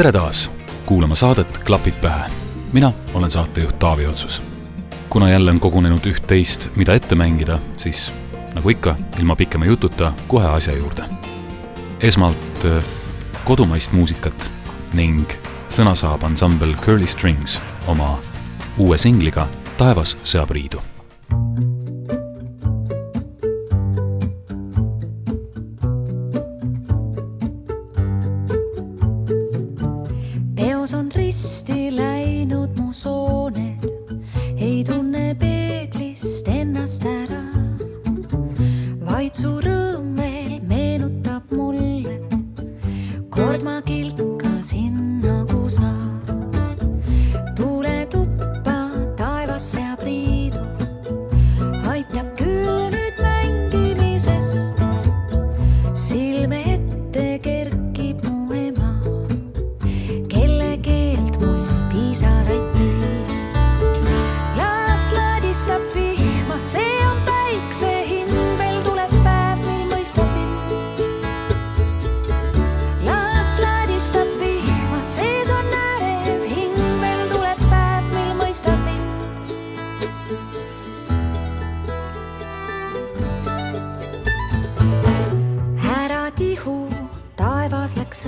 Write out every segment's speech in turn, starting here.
Tere taas kuulama saadet Klapid pähe. mina olen saatejuht Taavi Otsus. kuna jälle on kogunenud üht-teist, mida ette mängida, siis nagu ikka, ilma pikema jututa kohe asja juurde. esmalt äh, kodumaist muusikat ning sõna saab ansambel Curly Strings oma uue singliga Taevas seab riidu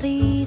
three.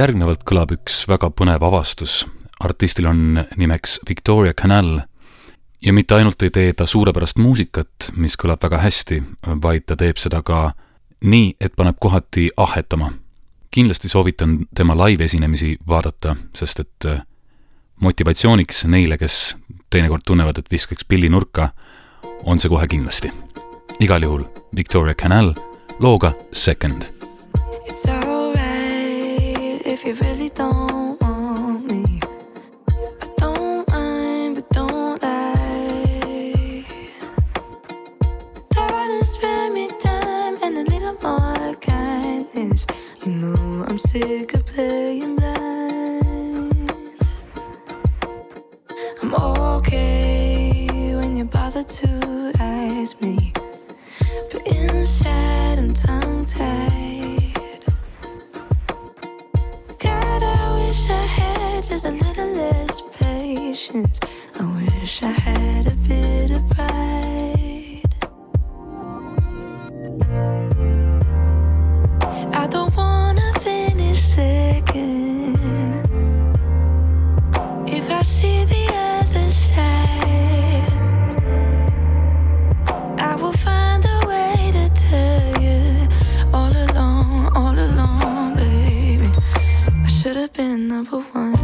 Järgnevalt kõlab üks väga põnev avastus. artistil on nimeks Victoria Canal ja mitte ainult ei tee ta suurepärast muusikat, mis kõlab väga hästi, vaid ta teeb seda ka nii, et paneb kohati ahhetama. kindlasti soovitan tema live-esinemisi vaadata, sest et äh, motivatsiooniks neile, kes teinekord tunnevad, et viskaks pilli nurka, on see kohe kindlasti. igal juhul Victoria Canal looga Second. It's alright if you really don't want me. I don't mind, but don't lie. Darling, spare me time and a little more kindness. You know I'm sick of playing blind. I'm okay when you bother to ask me, but inside I'm tongue tied. Wish I had just a little less patience. I wish I had a bit of pride. I don't wanna finish second. Been number one.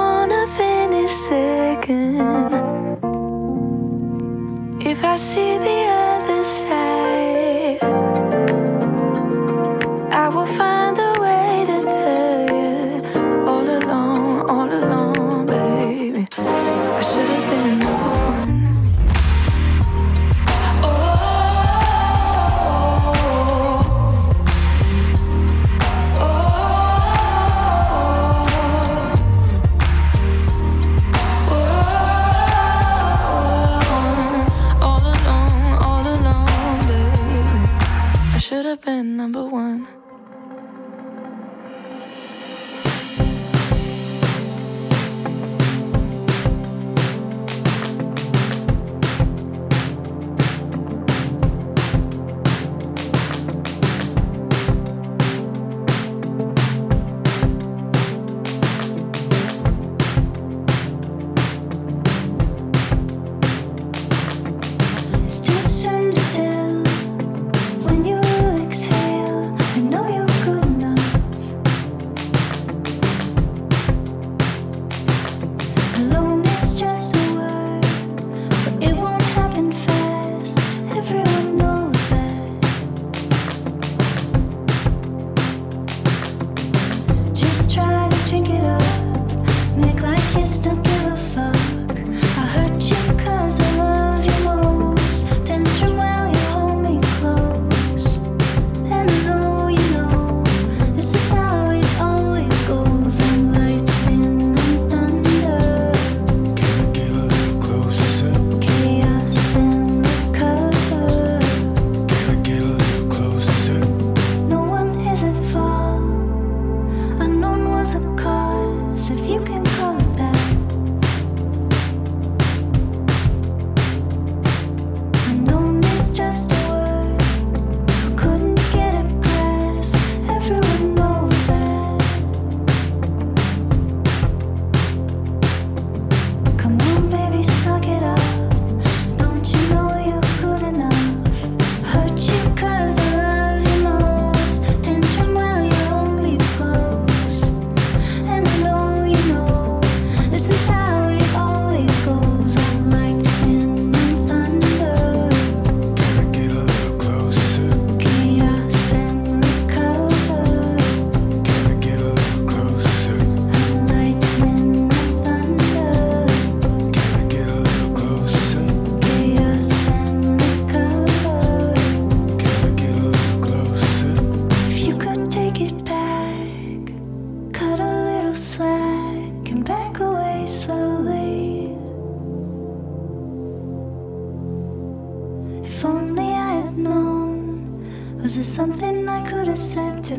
Wanna finish second. If I see the other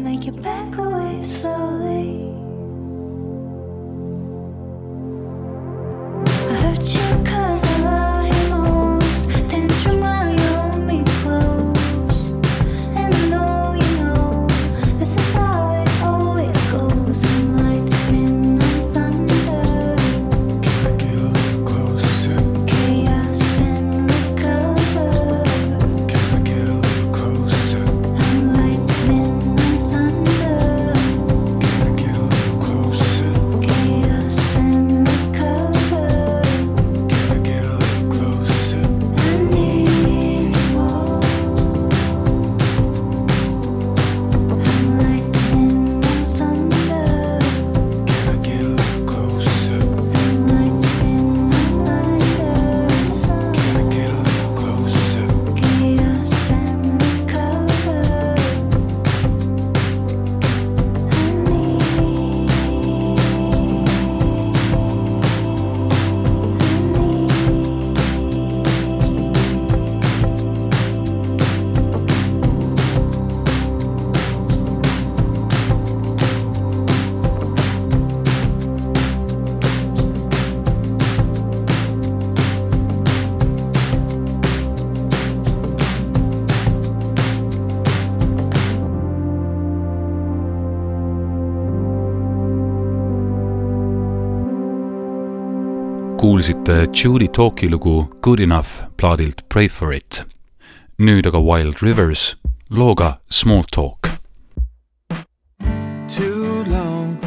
make you back away slowly? Kuulsite July Talki lugu Good Enough plaadilt Pray for it. nüüd aga Wild Rivers looga Small Talk. too long.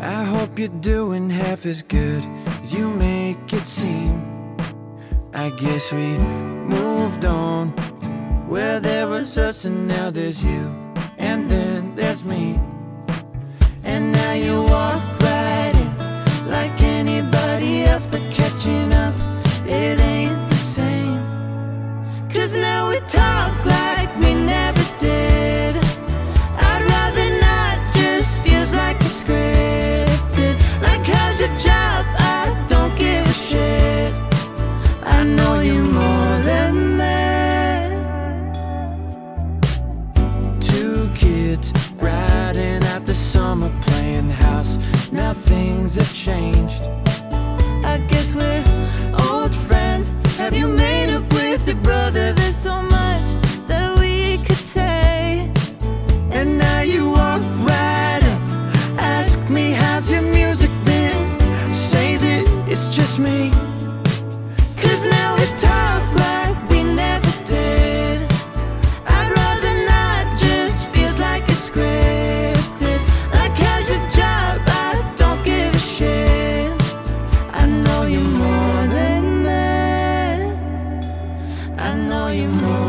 I hope you're doing half as good as you make it seem. I guess we moved on. Well, there was us, and now there's you, and then there's me. And now you walk right else, but catching up, it ain't the same. Cause now we talk like we never did. I'd rather not, just feels like it's scripted. Like, how's your job? I don't give a shit. I know you more than that. Two kids riding out the summer playing house. Now things have changed. I know you more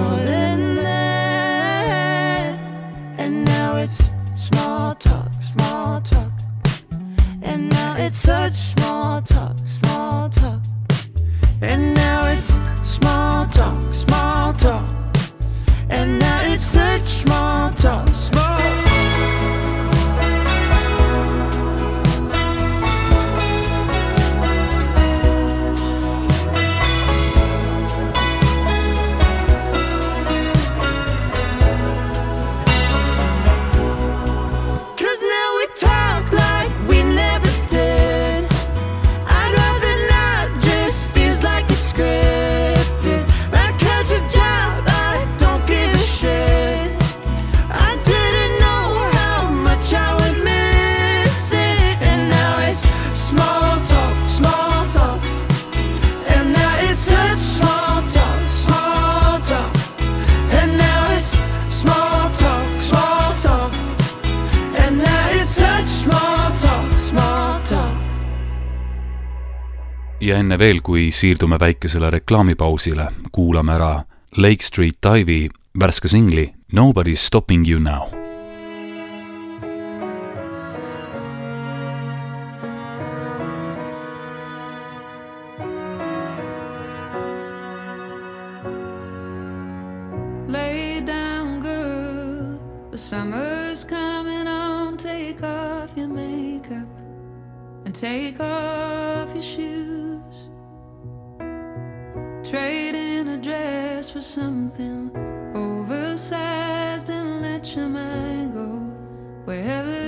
enne veel, kui siirdume väikesele reklaamipausile, kuulame ära Lake Street Dive'i värske singli Nobody's stopping you now. Lay down, girl. The summer's coming on. Take off your makeup and take off your shoes. Trading a dress for something oversized and let your mind go wherever.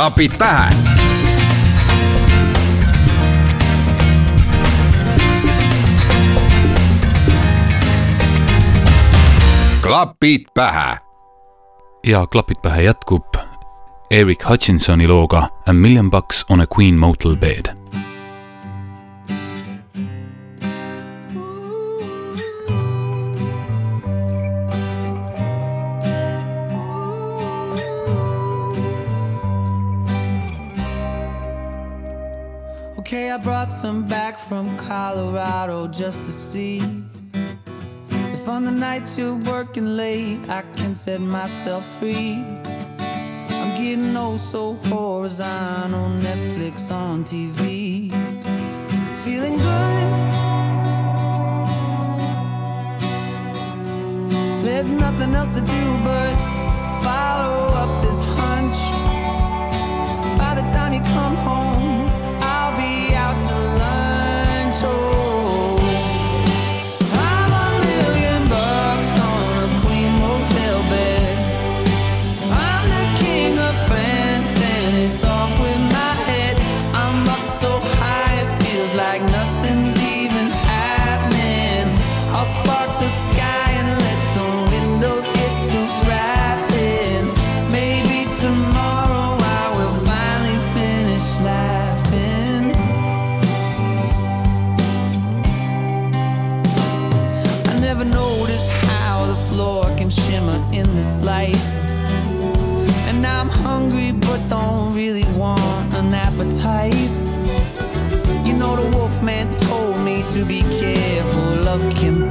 klapid pähe. klapid pähe. ja klapid pähe jätkub Eric Hutchinsoni looga A million bucks on a queen motel bed brought some back from Colorado just to see if on the nights you're working late I can set myself free. I'm getting oh so horizontal, Netflix on TV, feeling good. There's nothing else to do but follow up this hunch. By the time you come home. really want an appetite. You know, the wolfman told me to be careful, love can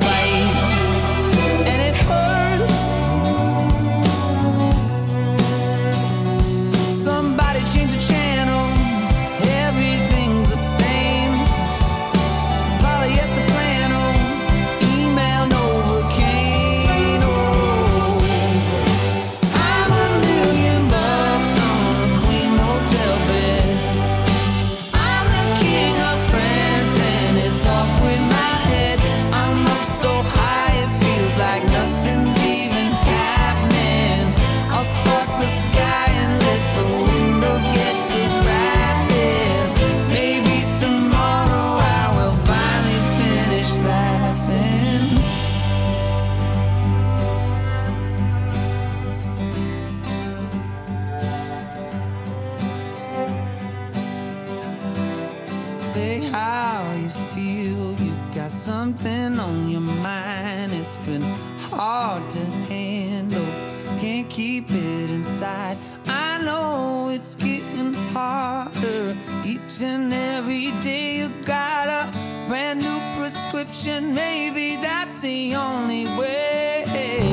something on your mind. It's been hard to handle. Can't keep it inside. I know it's getting harder each and every day. You got a brand new prescription. Maybe that's the only way.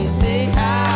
Say hi.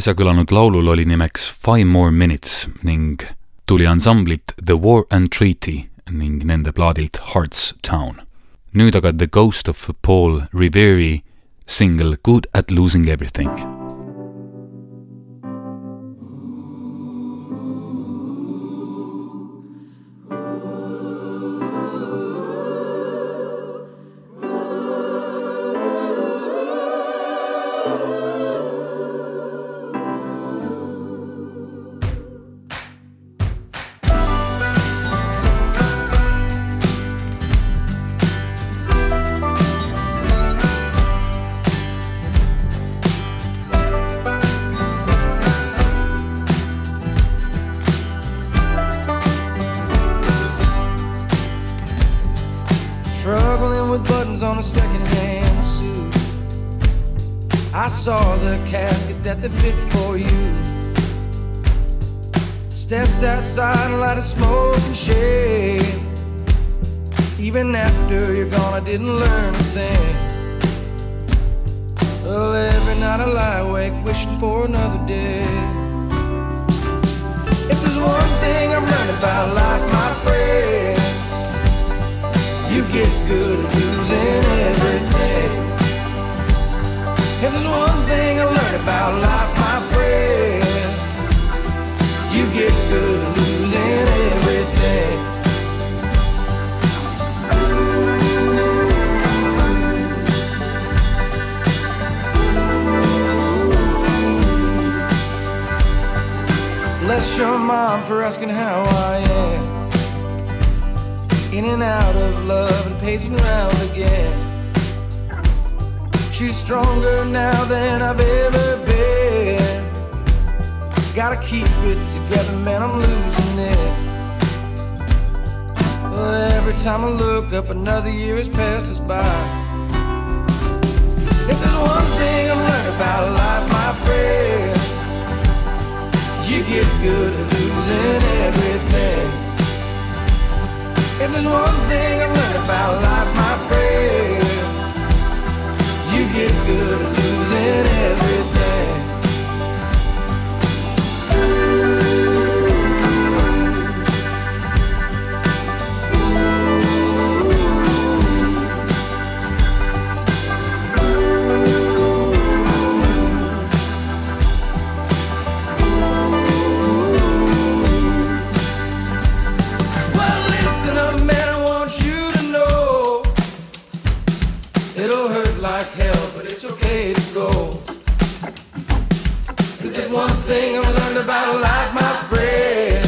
Äsja kõlanud laulul oli nimeks Five More Minutes ning tuli ansamblit The War and Treaty ning nende plaadilt Hearts Town. nüüd aga The Ghost of Paul Revere single Good at Losing Everything your mom for asking how I am in and out of love and pacing around again. She's stronger now than I've ever been. Gotta keep it together, man, I'm losing it. Well, every time I look up, another year has passed us by. If there's one thing I've learned about life, my friend, you get good at losing everything. If there's one thing I learned about life, my friend, you get good at losing everything. Thing I've learned about life, my friend.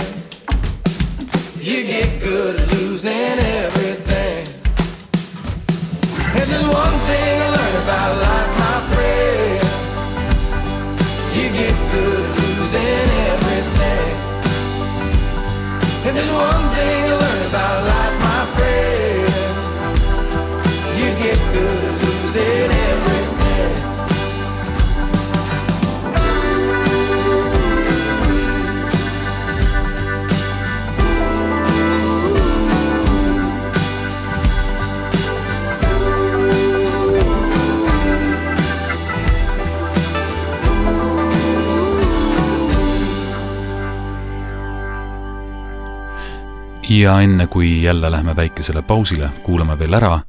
You get good at losing everything. If there's one thing I learned about life, ja enne kui jälle lähme väikesele pausile, kuulame veel ära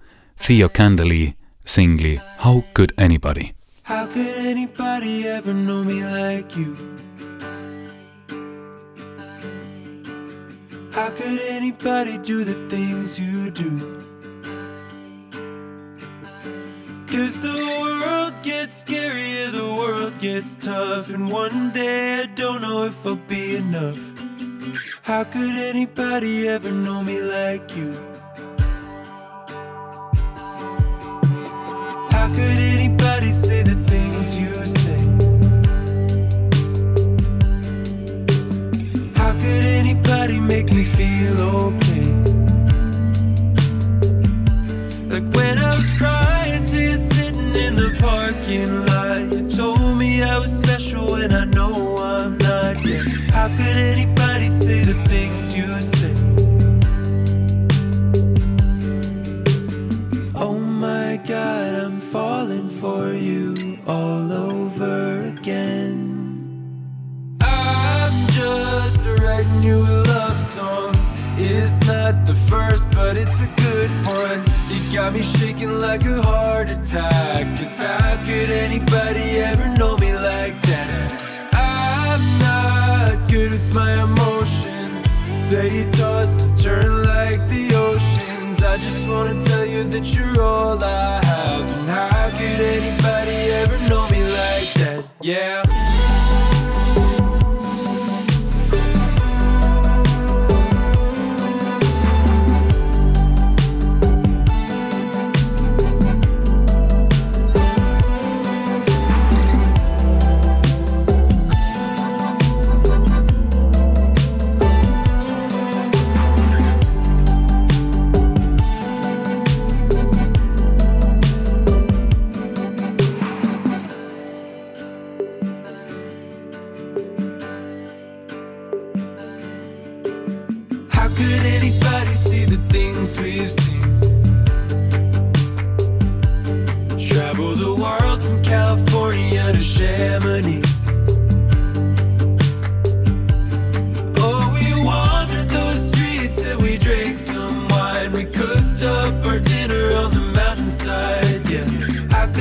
Theo Candeli singli How could anybody How could anybody ever know me like you? How could anybody do the things you do? Cause the world gets scarier, the world gets tough, and one day I don't know if I'll be enough. How could anybody ever know me like you? How could anybody say the things you say? How could anybody make me feel okay? Like when I was crying to you sitting in the parking lot, you told me I was special and I know I'm not yet. How could anybody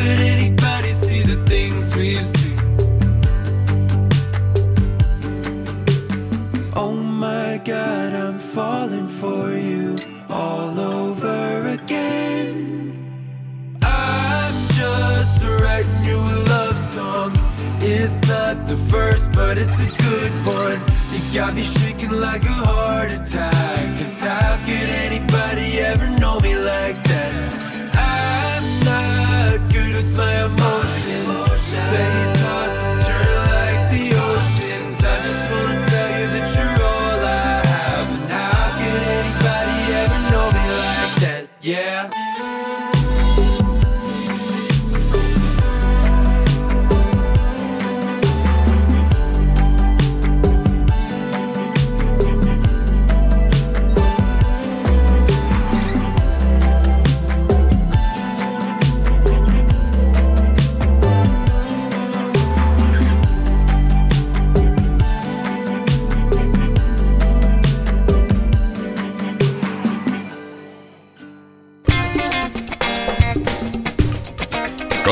could anybody see the things we've seen? Oh my god, I'm falling for you all over again. I'm just writing you a love song. It's not the first, but it's a good one. You got me shaking like a heart attack. Cause how could anybody ever know me like that? My emotions.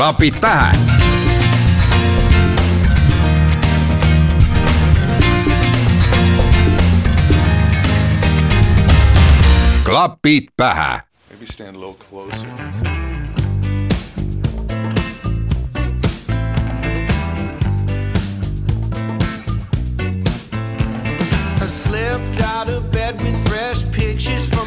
klapid pähe. klapid pähe. Maybe stand a little closer. slipped out of bed with fresh pictures from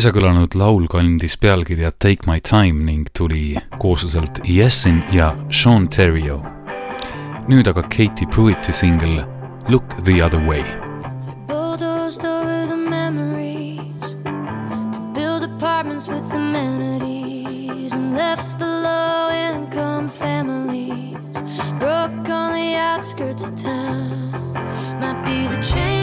äsja kõlanud laul kandis pealkirja Take my time ning tuli koosluselt Yesin ja Sean Terrio. nüüd aga Katie Pruitti singel Look the other way. apartments with amenities and left the low income families broke on the outskirts of town might be the change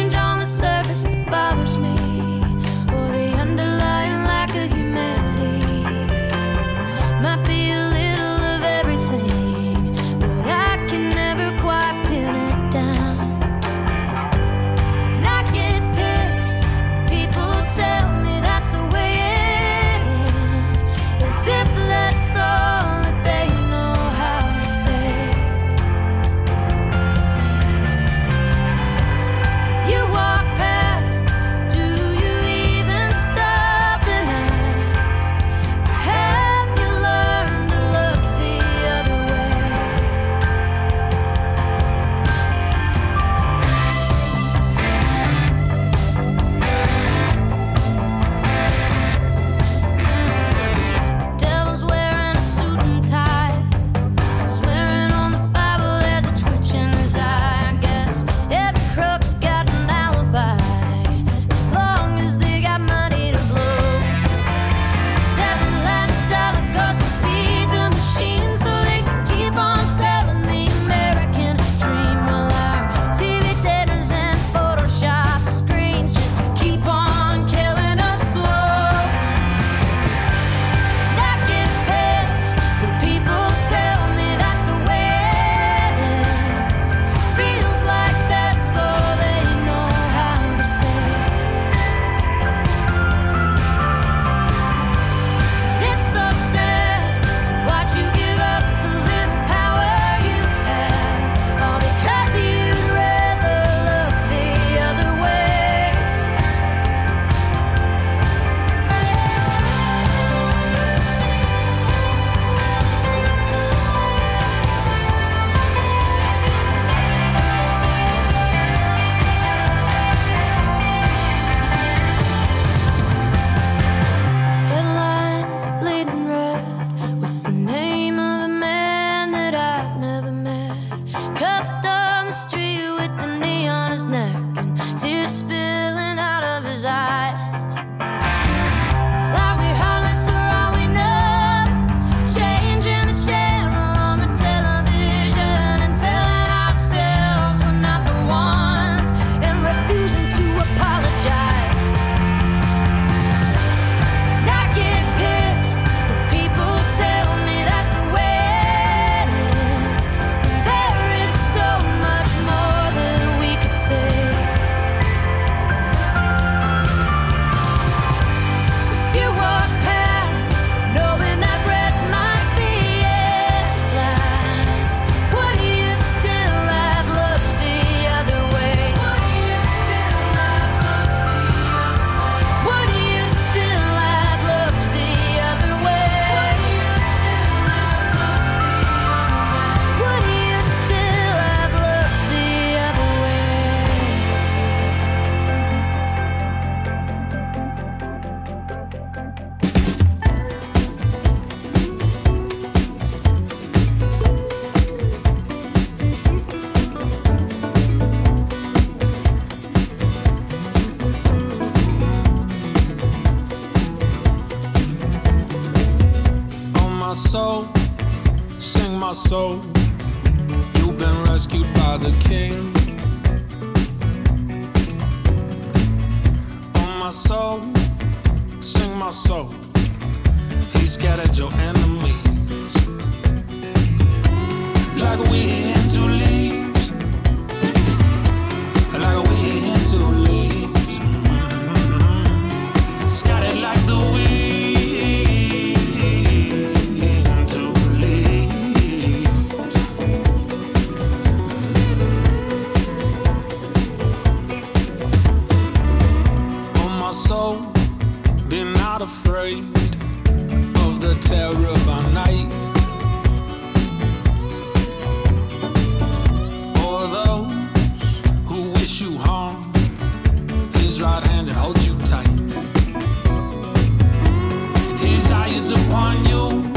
upon you.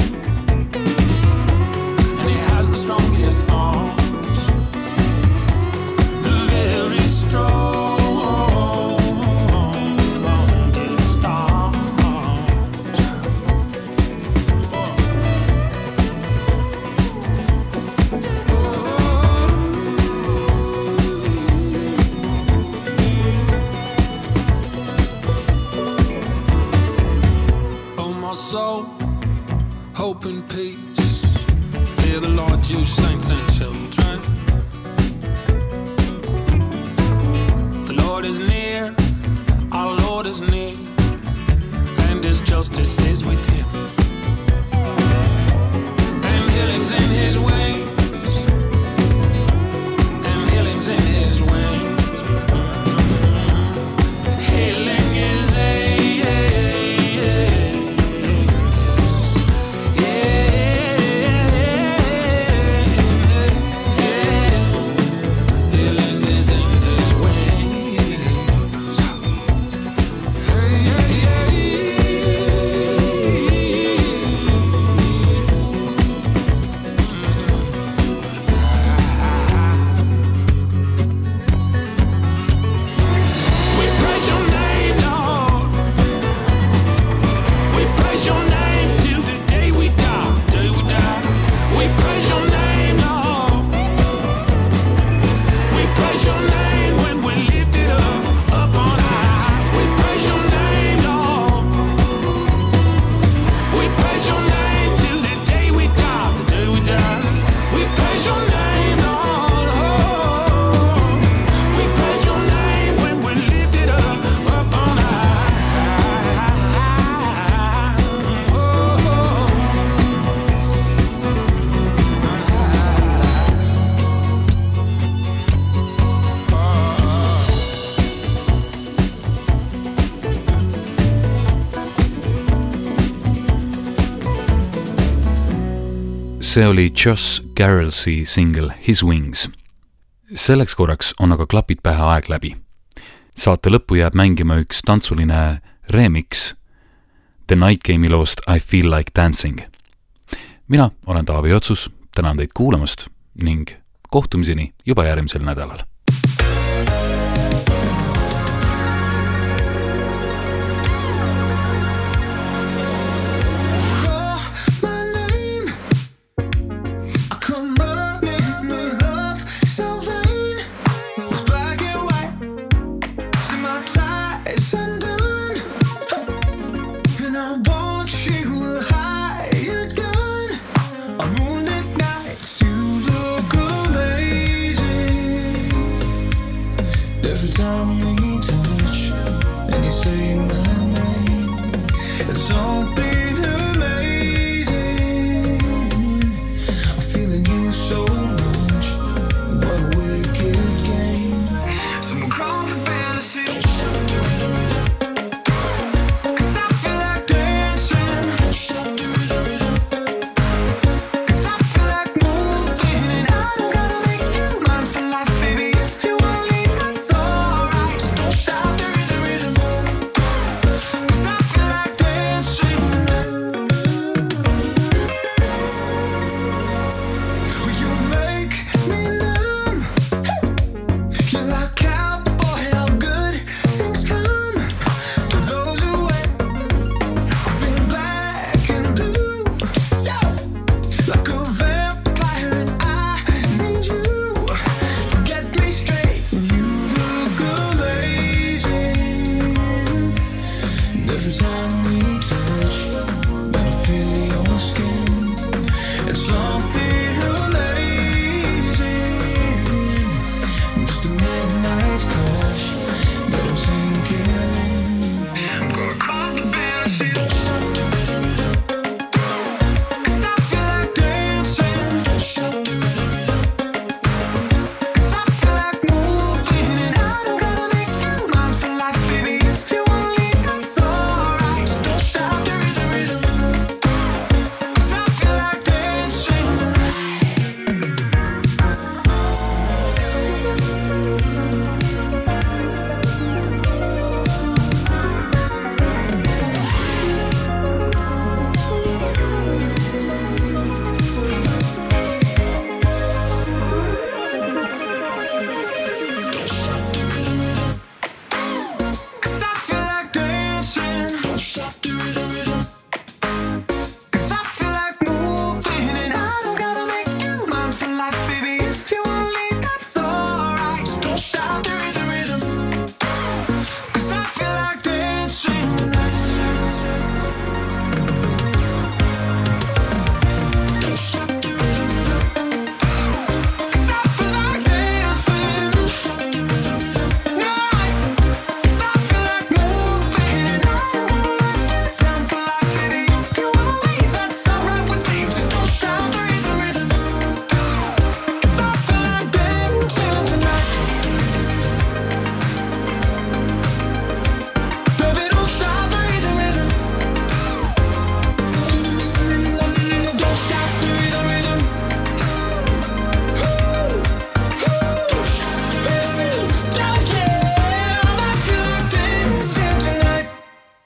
See oli Josh Garrelsi singel His Wings. selleks korraks on aga klapid pähe aeg läbi. saate lõppu jääb mängima üks tantsuline remix The Night Game'i loost I Feel Like Dancing. mina olen Taavi Otsus, tänan teid kuulamast ning kohtumiseni juba järgmisel nädalal.